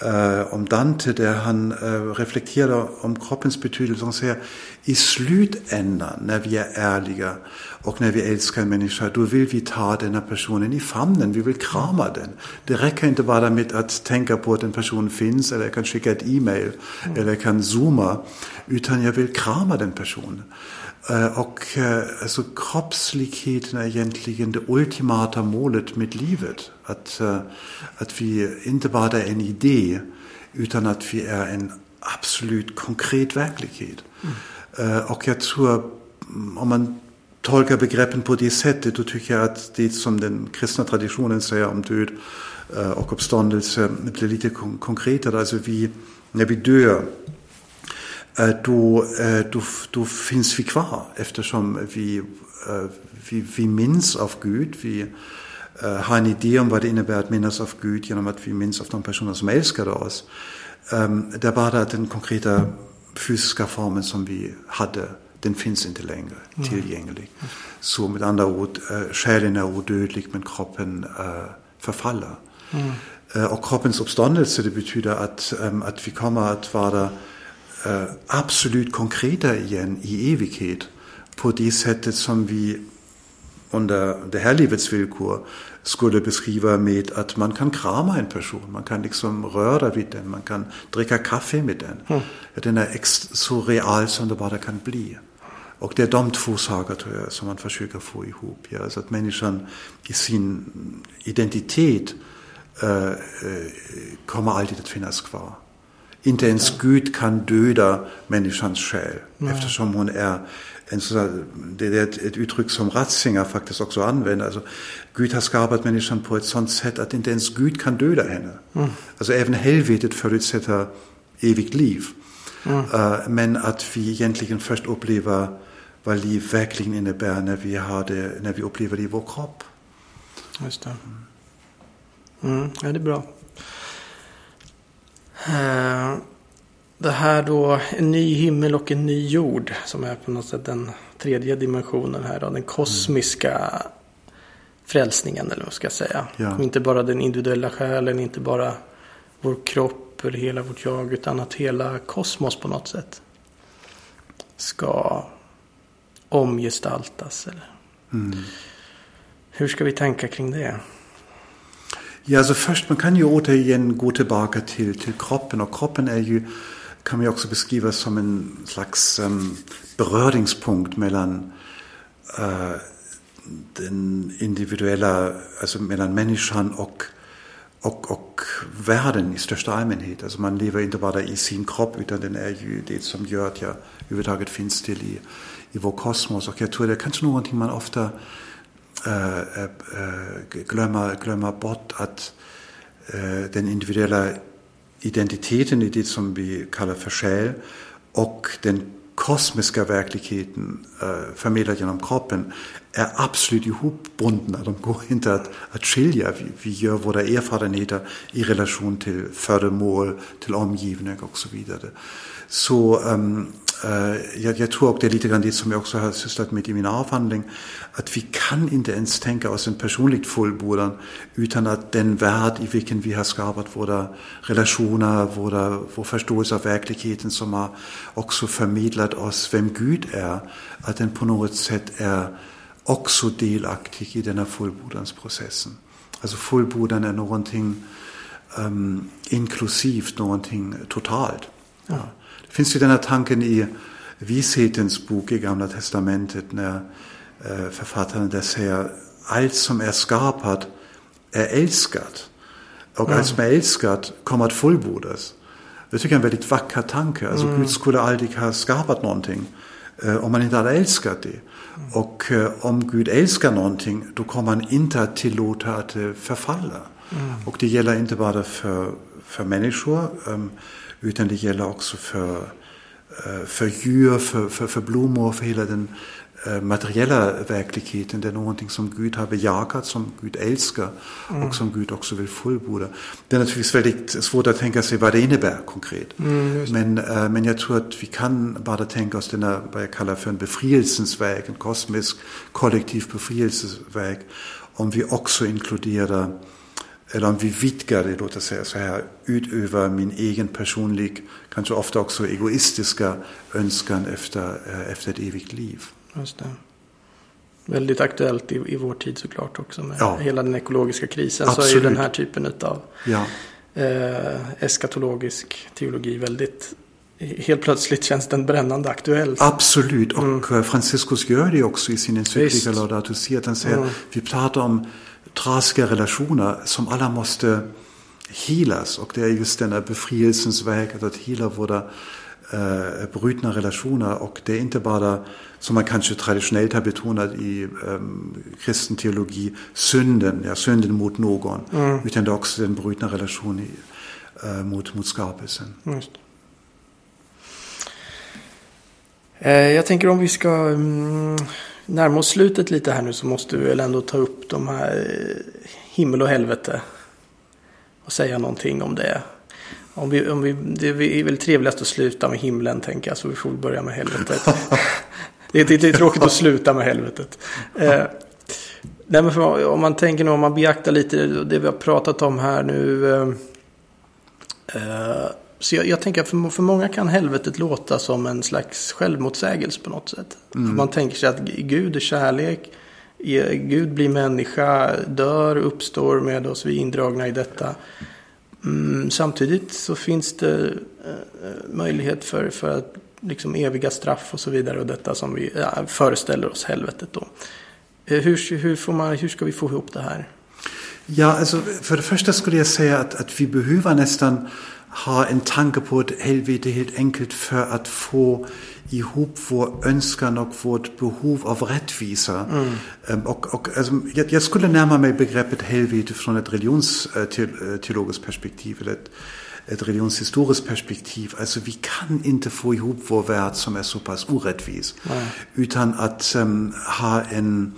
eh, om Dante där han eh, reflekterar om kroppens betydelse och säger i slutändan när vi är ärliga och när vi älskar en människa, då vill vi ta denna personen i famnen, vi vill krama den. Det räcker inte bara med att tänka på att en person finns eller jag kan skicka e-mail mm. eller jag kan zooma, utan jag vill krama den personen. Eh, och alltså, kroppsligheten är egentligen det ultimata målet med livet. Att, eh, att vi inte bara är en idé, utan att vi är en absolut konkret verklighet. Mm. Och jag tror, om man tolkar begreppen på det sättet, då tycker jag att det som den kristna traditionen säger om död och uppståndelse blir lite konkretare. Alltså vi, när vi dör, då, då, då finns vi kvar eftersom vi, vi, vi minns av Gud. Vi har en idé om vad det innebär att minnas av Gud genom att vi minns av de personer som älskade oss. Det är bara att den konkreta fysiska formen som vi hade, den finns inte längre tillgänglig. Så med andra ord, själen är odödlig men kroppen förfaller. Mm. Och kroppens uppståndelse, det betyder att, att vi kommer att vara Eh, absolut konkreta igen i evighet på det sättet som vi under det här livets villkor skulle beskriva med att man kan krama en person, man kan liksom röra vid den, man kan dricka kaffe med den. Mm. Den är så real som det bara kan bli. Och det är de två saker tror jag som man försöker få ihop. Ja? Alltså att människan i sin identitet äh, kommer alltid att finnas kvar. Inte ens Gud kan döda människans själ Nej. eftersom hon är det är ett, ett uttryck som Ratzinger faktiskt också använder. Alltså, Gud har skapat människan på ett sådant sätt att inte ens Gud kan döda henne. Mm. Alltså även helvetet förutsätter evigt liv. Mm. Uh, men att vi egentligen först upplever vad liv verkligen innebär när vi, har det, när vi upplever det i vår kropp. Just det. Mm. Ja, det är bra. Eh, det här då, en ny himmel och en ny jord som är på något sätt den tredje dimensionen här då, den kosmiska mm. frälsningen eller vad ska jag säga. Ja. Inte bara den individuella själen, inte bara vår kropp eller hela vårt jag utan att hela kosmos på något sätt ska omgestaltas. Eller? Mm. Hur ska vi tänka kring det? Ja, alltså först, man kan ju återigen gå tillbaka till, till kroppen och kroppen är ju, kan man ju också beskriva som en slags um, beröringspunkt mellan uh, den individuella, alltså mellan människan och, och, och världen i största allmänhet. Alltså man lever inte bara i sin kropp utan den är ju det som gör att jag överhuvudtaget finns till i, i vår kosmos. Och jag tror det är kanske någonting man ofta äh, äh, glömmer, glömmer bort att äh, den individuella identiteten i det som vi kallar för själ den kosmiska verkligheten äh, förmedlad genom kroppen är absolut ihopbundna. De går inte att, att skilja. Vi, vi gör våra erfarenheter i relation till föremål, till omgivning och så vidare. Um, uh, jag, jag, tror också det är lite grann det som jag också har sysslat med i min avhandling, att vi kan inte ens tänka oss en personligt fullbordan utan att den värld i vilken vi har skapat våra relationer, våra, vår förståelse av verkligheten som har också förmedlat oss vem Gud är, att den på något sätt är också delaktig i denna fullbordansprocessen. Alltså fullbordan är någonting um, inklusivt, någonting totalt. Ja. Det finns ju den här tanken i Vishetens bok i Gamla Testamentet när äh, författaren där säger allt som är skapat är älskat. Och ja. allt som är älskat kommer att fullbordas. Det tycker jag är en väldigt vacker tanke. Alltså mm. Gud skulle aldrig ha skapat någonting äh, om man inte hade älskat det. Och eh, om Gud älskar någonting, då kommer han inte att tillåta att det förfaller. Mm. Och det gäller inte bara för, för människor, um, utan det gäller också för, för djur, för, för, för blommor, för hela den uh, materiella verkligheten. Det är någonting som Gud har bejakat, som Gud älskar mm. och som Gud också vill fullborda. Det är naturligtvis väldigt svårt att tänka sig vad det innebär konkret. Mm, men, uh, men jag tror att vi kan bara tänka oss denna, vad jag kallar för en befrielsens väg, en kosmisk kollektiv befrielsens väg, om vi också inkluderar eller om vi vidgar det, låt oss säga så här, utöver min egen personlig, kanske ofta också egoistiska önskan efter, eh, efter ett evigt liv. Just det. Väldigt aktuellt i, i vår tid såklart också med ja. hela den ekologiska krisen. Absolut. Så är ju den här typen av ja. eh, eskatologisk teologi väldigt Helt plötsligt känns den brännande aktuell. Absolut, och mm. Eh, Franciscus gör det också i sin encyklika Laudato Si. Han säger, mm. vi pratar om trasiga relationer som alla måste helas. Och det är just denna befrielsens väg, att hela våra äh, brutna relationer. Och det är inte bara, som man kanske traditionellt har betonat i ähm, kristen teologi, synden, ja, synden mot någon. Mm. Utan det är också den brutna relationen äh, mot, mot skapelsen. Just. Eh, jag tänker om vi ska mm, närma oss slutet lite här nu så måste vi väl ändå ta upp de här eh, himmel och helvete. Och säga någonting om det. Om vi, om vi, det är väl trevligast att sluta med himlen tänker jag så vi får börja med helvetet. det, är, det är tråkigt att sluta med helvetet. Eh, nej, men för, om man tänker nu, om man beaktar lite det vi har pratat om här nu. Eh, så jag, jag tänker att för, för många kan helvetet låta som en slags självmotsägelse på något sätt. Mm. Man tänker sig att Gud är kärlek. Gud blir människa, dör, uppstår med oss, vi är indragna i detta. Mm, samtidigt så finns det eh, möjlighet för, för att liksom eviga straff och så vidare och detta som vi ja, föreställer oss helvetet då. Eh, hur, hur, får man, hur ska vi få ihop det här? Ja, alltså för det första skulle jag säga att, att vi behöver nästan ha en tanke på helt enkelt för att få ihop vår önskan och vårt behov av rättvisa. Mm. Ähm, och, och, alltså, jag, jag, skulle närma mig begreppet helvete från ett religionsteologiskt äh, perspektiv eller ett, ett religionshistoriskt perspektiv. Alltså vi kan inte få ihop vår värld som är så pass orättvis. Mm. Utan att um, ha en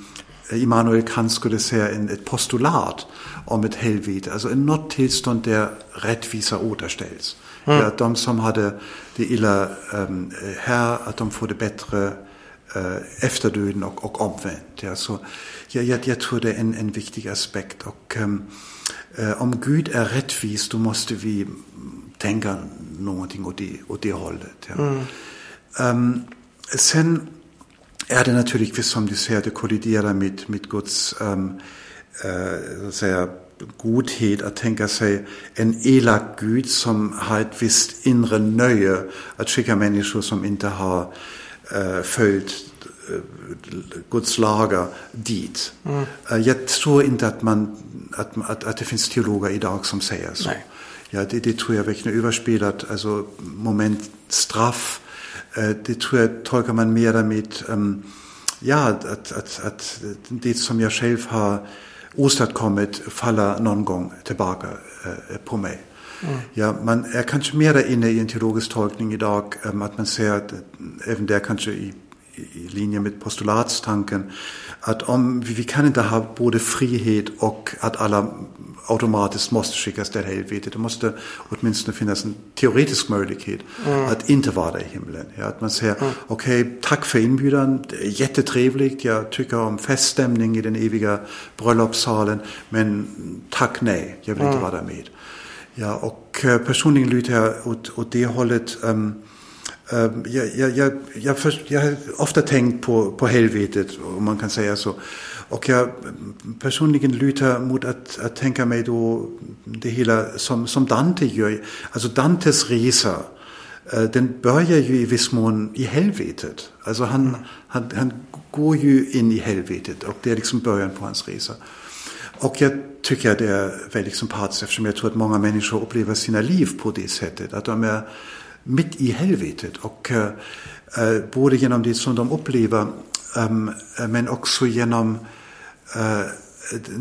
Immanuel Kant skulle säga en, ett postulat om ett helvete, alltså en något tillstånd där rättvisa återställs. Mm. Ja, de som hade det illa ähm, här, att de får det bättre äh, efter döden och, och omvänt. Ja, så, ja, jag, jag tror det är en, en viktig aspekt. Och ähm, äh, om Gud är rättvis, då måste vi tänka någonting åt det, åt det hållet. Ja. Mm. Ähm, sen är det naturligtvis som du säger, det kolliderar med, med Guds ähm, äh, så att säga, godhet att tänka sig en elak Gud som har ett visst inre nöje att skicka människor som inte har äh, följt äh, Guds lagar dit. Mm. Äh, jag tror inte att, man, att, att, att det finns teologer idag som säger så. Nej. Ja, det, det tror jag verkligen överspelat. Alltså moment straff Eh, det tror jag tolkar man mer med, um, ja, att, att, att det som jag själv har åstadkommit faller någon gång tillbaka uh, på mig. Mm. Ja, man är kanske mer inne i en teologisk tolkning idag, um, att man säger att även där kanske i, i linje med postulatstanken, att om vi kan inte ha både frihet och att alla automatiskt måste skickas till helvetet. Det måste åtminstone finnas en teoretisk möjlighet mm. att inte vara i himlen. Ja, att man säger, mm. okej, okay, tack för inbjudan, det är jättetrevligt, jag tycker om feststämning i den eviga bröllopssalen, men tack nej, jag vill mm. inte vara med. Ja, och eh, personligen lutar jag åt, åt det hållet. Um, um, jag, jag, jag, jag, jag har ofta tänkt på, på helvetet, om man kan säga så. Och jag personligen lutar mot att, att tänka mig då det hela som, som Dante gör. Alltså Dantes resa, eh, den börjar ju i viss mån i helvetet. Alltså han, mm. han, han går ju in i helvetet och det är liksom början på hans resa. Och jag tycker att det är väldigt sympatiskt eftersom jag tror att många människor upplever sina liv på det sättet. Att de är mitt i helvetet och äh, både genom det som de upplever ähm, men också genom äh,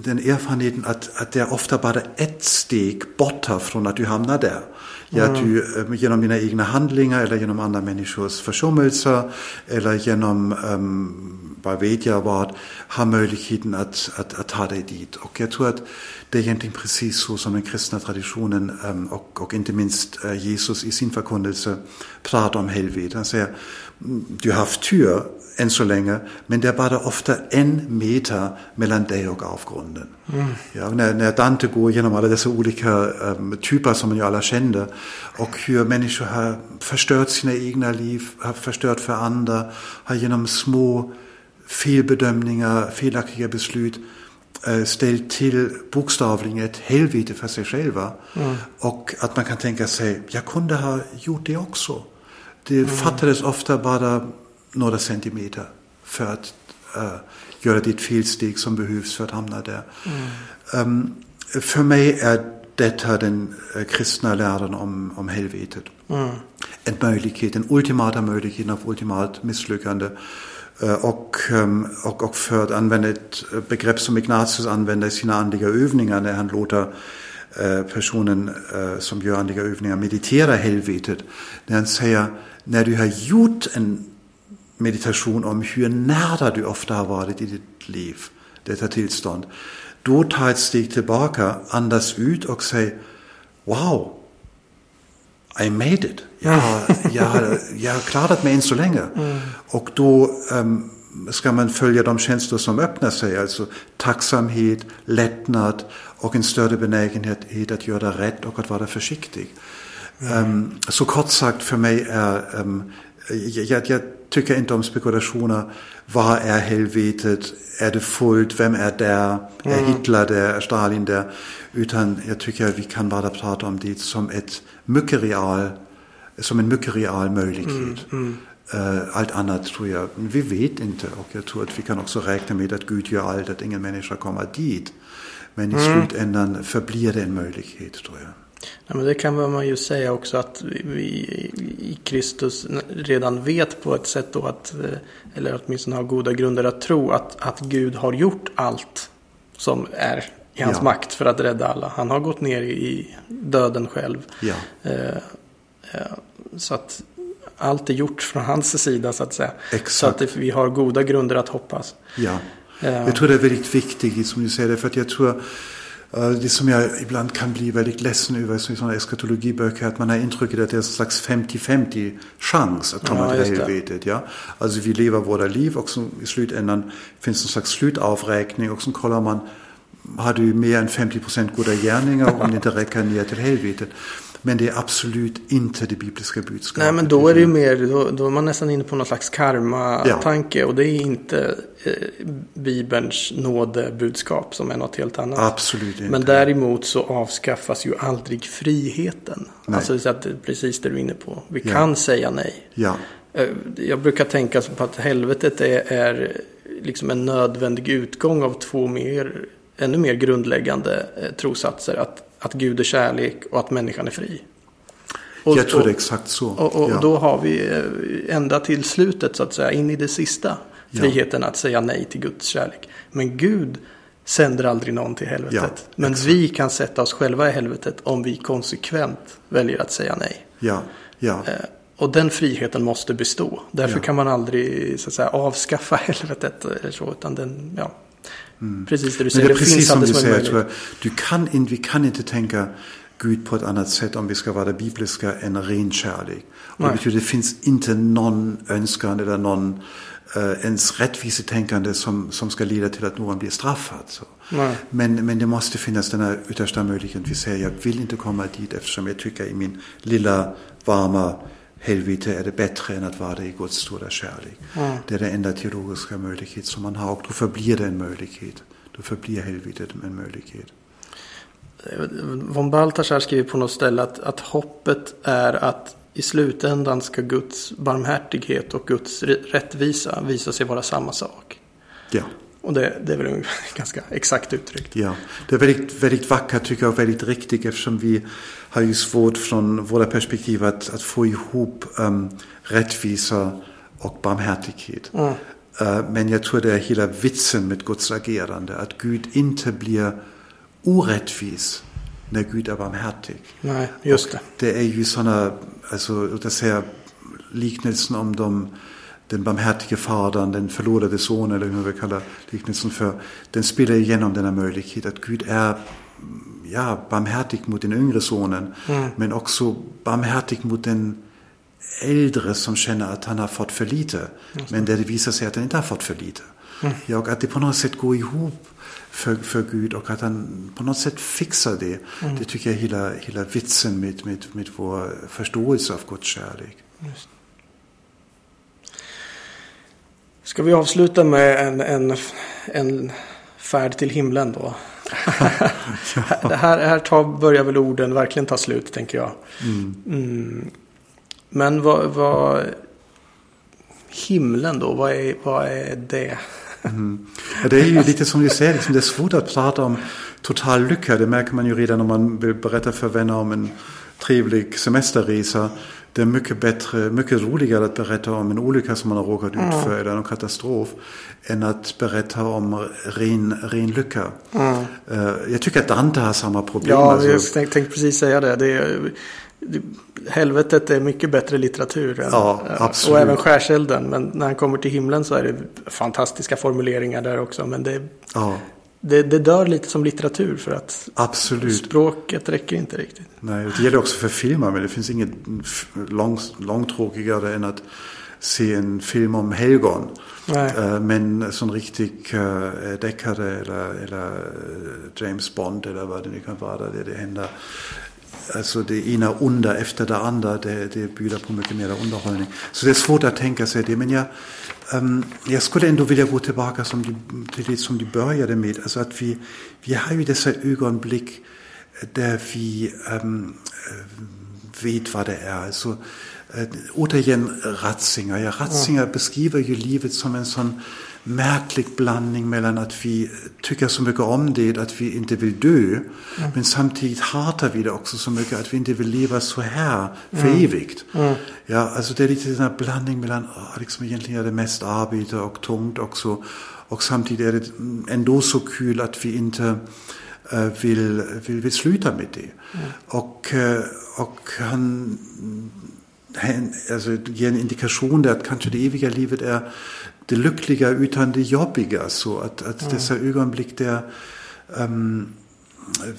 den erfarenheten att, att det är ofta bara ett steg borta från att du hamnar där. Ja, mm. du, äh, genom dina egna handlingar eller genom andra människors försummelser eller genom ähm, vad vet jag vad, har möjligheten att, att, att ta dig dit. Och jag tror att det är egentligen precis så som den kristna traditionen um, och, och inte minst uh, Jesus i sin förkunnelse pratar om helvetet. Han säger, du har haft tur än så länge, men det är bara ofta en meter mellan dig och avgrunden. Mm. Ja, när, när, Dante går genom alla dessa olika um, typer som man ju alla kände och hur människor har förstört sina egna liv, har förstört för andra, har genom små felbedömningar, felaktiga beslut äh, ställt till bokstavligen ett helvete för sig själva. Mm. Och att man kan tänka sig, jag kunde ha gjort det också. Det mm. fattades ofta bara några centimeter för att uh, göra det felsteg som behövs för att hamna där. Mm. Um, för mig är detta den uh, kristna läran om, om helvetet. Mm. En möjlighet, en ultimata möjlighet av ultimat misslyckande. Och, um, och, och för att använda ett begrepp som Ignatius använder i sina andliga övningar när han låter personen som gör andliga övningar meditera helvetet. När han säger, när du har gjort en meditation om hur nära du ofta har varit i ditt liv, detta tillstånd. Då ta ett steg tillbaka, andas ut och säg Wow, I made it. Jag jag har, jag har klarat mig än så länge. Mm. Och då um, ska man följa de känslor som öppnar sig, alltså tacksamhet, lättnad och en större benägenhet att göra rätt och att vara försiktig. Mm. Um, så kort sagt för mig är, um, jag, jag tycker inte om spekulationer. Vad är helvetet? Är det fullt? Vem är där? Mm. Är Hitler där? Är Stalin där? Utan jag tycker vi kan bara prata om det som ett mycket real, som en mycket real möjlighet. Mm. Mm. Uh, allt annat tror jag, vi vet inte och jag tror att vi kan också räkna med att Gud gör allt, att ingen människa kommer dit. Men i mm. slutändan förblir det en möjlighet tror jag. Ja, men det kan man ju säga också att vi i Kristus redan vet på ett sätt då att, eh, eller åtminstone har goda grunder att tro att, att Gud har gjort allt som är i hans ja. makt för att rädda alla. Han har gått ner i döden själv. Ja. Eh, eh, så att allt är gjort från hans sida så att säga. Exakt. Så att vi har goda grunder att hoppas. Ja. Jag tror det är väldigt viktigt som du säger, för att jag tror Eh, det som jag ibland kan bli väldigt ledsen över i sådana eskatologiböcker, att man har intrycket att det är en slags 50-50 chans att komma ja, till helvetet. Ja? Alltså vi lever våra liv och i slutändan finns det en slags slutavräkning och så kollar man, har du mer än 50 procent goda gärningar om det inte räcker ner till helvetet. Men det är absolut inte det bibliska budskapet. Nej, men då är det ju mer, då, då är man nästan inne på någon slags karma-tanke. Ja. Och det är inte eh, Bibelns nådebudskap som är något helt annat. Absolut inte. Men däremot så avskaffas ju aldrig friheten. Nej. Alltså så att, precis det du är inne på. Vi ja. kan säga nej. Ja. Eh, jag brukar tänka på att helvetet är, är liksom en nödvändig utgång av två mer, ännu mer grundläggande eh, trosatser. Att att Gud är kärlek och att människan är fri. Och, jag tror det är exakt så. Och, och ja. då har vi eh, ända till slutet så att säga, in i det sista, friheten ja. att säga nej till Guds kärlek. Men Gud sänder aldrig någon till helvetet. Ja, Men exakt. vi kan sätta oss själva i helvetet om vi konsekvent väljer att säga nej. Ja, ja. Eh, och den friheten måste bestå. Därför kan man aldrig så att säga, avskaffa helvetet. Eller så, utan den, ja, Mm. Precis det du säger. Men det är det precis som du säger. Jag tror, du kan in, vi kan inte tänka Gud på ett annat sätt om vi ska vara bibliska än ren kärlek. Och det betyder, det finns inte någon önskan eller någon uh, ens rättvisetänkande som, som ska leda till att någon blir straffad. Så. Men, men det måste finnas den här yttersta möjligheten. Vi säger, jag vill inte komma dit eftersom jag tycker i min lilla varma helvete är det bättre än att vara i Guds stora kärlek. Mm. Det är den enda teologiska möjlighet som man har och då förblir det en möjlighet. Då förblir helvetet en möjlighet. Von Balthasar skriver på något ställe att, att hoppet är att i slutändan ska Guds barmhärtighet och Guds rättvisa visa sig vara samma sak. Ja. Och det, det är väl ganska exakt uttryckt. Ja, det är väldigt, väldigt vackert tycker jag och väldigt riktigt eftersom vi har ju svårt från våra perspektiv att, att få ihop um, rättvisa och barmhärtighet. Mm. Uh, men jag tror det är hela vitsen med Guds agerande, att Gud inte blir orättvis när Gud är barmhärtig. Nej, just det. Och det är ju sådana, alltså, oss säga liknelsen om de den barmhärtige fadern, den förlorade sonen eller hur man vill kalla liknelsen för, den spelar igenom denna möjlighet att Gud är ja, barmhärtig mot den yngre sonen, mm. men också barmhärtig mot den äldre som känner att han har fått för lite, men där det visar sig att han inte har fått för lite. Mm. Ja, och att det på något sätt går ihop för, för Gud och att han på något sätt fixar det. Mm. Det tycker jag är hela, hela vitsen med, med, med vår förståelse av Guds kärlek. Just. Ska vi avsluta med en, en, en färd till himlen då? ja. det här, här tar, börjar väl orden verkligen ta slut, tänker jag. Mm. Mm. Men vad, vad... Himlen då, vad är, vad är det? Mm. Ja, det är ju lite som du säger, liksom, det är svårt att prata om total lycka. Det märker man ju redan om man vill berätta för vänner om en trevlig semesterresa. Det är mycket bättre, mycket roligare att berätta om en olycka som man har råkat ut för eller en katastrof än att berätta om ren, ren lycka. Mm. Jag tycker att Dante har samma problem. Ja, alltså. jag tänkte tänk precis säga det. det, är, helvetet är mycket bättre litteratur. Än, ja, absolut. Och även skärselden. Men när han kommer till himlen så är det fantastiska formuleringar där också. Men det, ja det, det dör lite som litteratur för att Absolut. språket räcker inte riktigt. Nej, det gäller också för filmer, men det finns inget lång, långtråkigare än att se en film om helgon. Nej. Eh, men som riktig uh, deckare eller, eller eh, James Bond eller vad det nu kan vara, där det händer alltså det ena onda efter det andra, det, det bjuder på mycket mer underhållning. Så det är svårt att tänka sig det. Men jag, jag skulle ändå vilja gå tillbaka som du, till det som du började med. Alltså att vi, vi har ju dessa ögonblick där vi um, vet vad det är. Alltså, uh, återigen Ratzinger. Ja, Ratzinger ja. beskriver ju livet som en sån märklig blandning mellan att vi tycker så mycket om det, att vi inte vill dö, mm. men samtidigt hatar vi det också så mycket att vi inte vill leva så här för mm. evigt. Mm. Ja, alltså det är lite den här blandning mellan, liksom egentligen är det mest arbete och tungt också, och samtidigt är det ändå så kul att vi inte äh, vill, vill, vill sluta med det. Mm. Och, äh, och han alltså, ger en indikation där att kanske det eviga livet är det lyckliga utan det jobbiga. Så att, att mm. dessa ögonblick där um,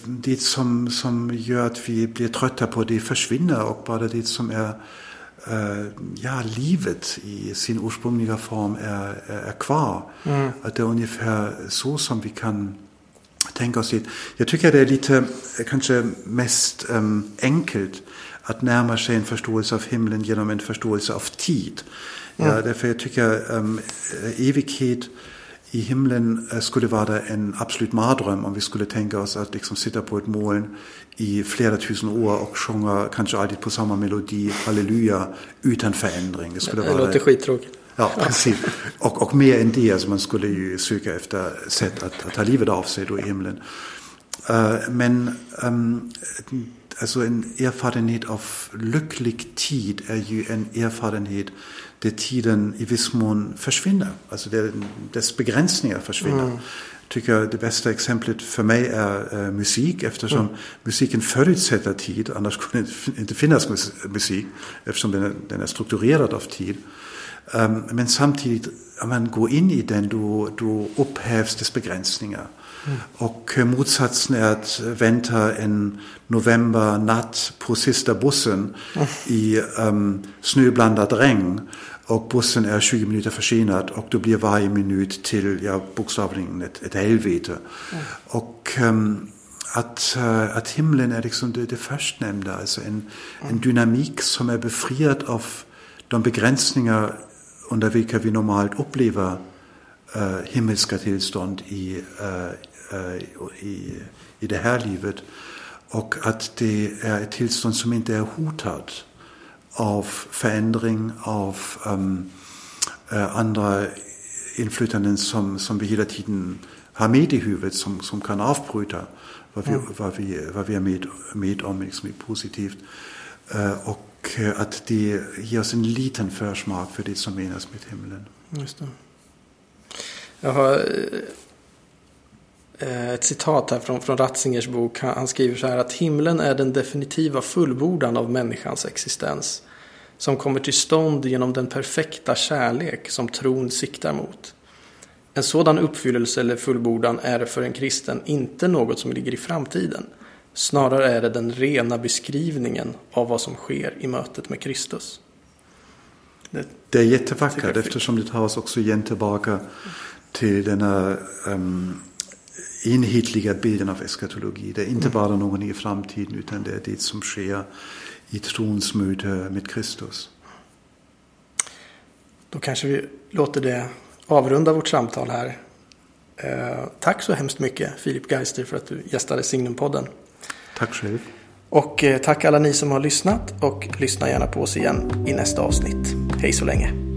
det som, som gör att vi blir trötta på det försvinner och bara det som är uh, ja, livet i sin ursprungliga form är, är, är kvar. Mm. Att det är ungefär så som vi kan tänka oss det. Jag tycker det är lite kanske mest um, enkelt att närma sig en förståelse av himlen genom en förståelse av tid. Ja, mm. därför jag tycker um, evighet i himlen uh, skulle vara en absolut mardröm om vi skulle tänka oss att liksom sitta på ett moln i flera tusen år och sjunga kanske alltid på samma melodi, halleluja, utan förändring. Det, skulle det vara, låter skittråkigt. Ja, precis. Och, och mer än det, alltså man skulle ju söka efter sätt att, att ta livet av sig då i himlen. Uh, men um, alltså en erfarenhet av lycklig tid är ju en erfarenhet där tiden i viss mån försvinner. Alltså där dess begränsningar försvinner. Mm. tycker jag det bästa exemplet för mig är äh, musik eftersom mm. musiken förutsätter tid. Annars skulle det inte finnas musik eftersom den är, den är strukturerad av tid. Um, men samtidigt, man går in i den, då, då upphävs dess begränsningar. Och motsatsen är att vänta en novembernatt på sista bussen i um, snöblandat regn och bussen är 20 minuter försenad och då blir varje minut till ja, bokstavligen ett, ett helvete. Mm. Och um, att, uh, att himlen är liksom det, det förstnämnda, alltså en, en mm. dynamik som är befriad av de begränsningar under vilka vi normalt upplever uh, himmelska tillstånd i, uh, i, i det här livet. Och att det är ett tillstånd som inte är hotat av förändring, av um, uh, andra inflytanden som, som vi hela tiden har med i huvudet som, som kan avbryta vad vi, mm. vad vi, vad vi är med, med om liksom, positivt. Uh, och att det ger oss en liten försmak för det som menas med himlen. Just det. Jag har ett citat här från, från Ratzingers bok. Han, han skriver så här att himlen är den definitiva fullbordan av människans existens. som kommer till stånd genom den perfekta kärlek som tron siktar mot. En sådan uppfyllelse eller fullbordan är för en kristen inte något som ligger i framtiden. Snarare är det den rena beskrivningen av vad som sker i mötet med Kristus. Det, det är jättevackert eftersom det tar oss också igen tillbaka till denna um, enhetliga bilden av eskatologi. Det är inte bara någon i framtiden utan det är det som sker i trons möte med Kristus. Då kanske vi låter det avrunda vårt samtal här. Eh, tack så hemskt mycket Filip Geister för att du gästade Signumpodden. Tack själv. Och eh, tack alla ni som har lyssnat och lyssna gärna på oss igen i nästa avsnitt. Hej så länge.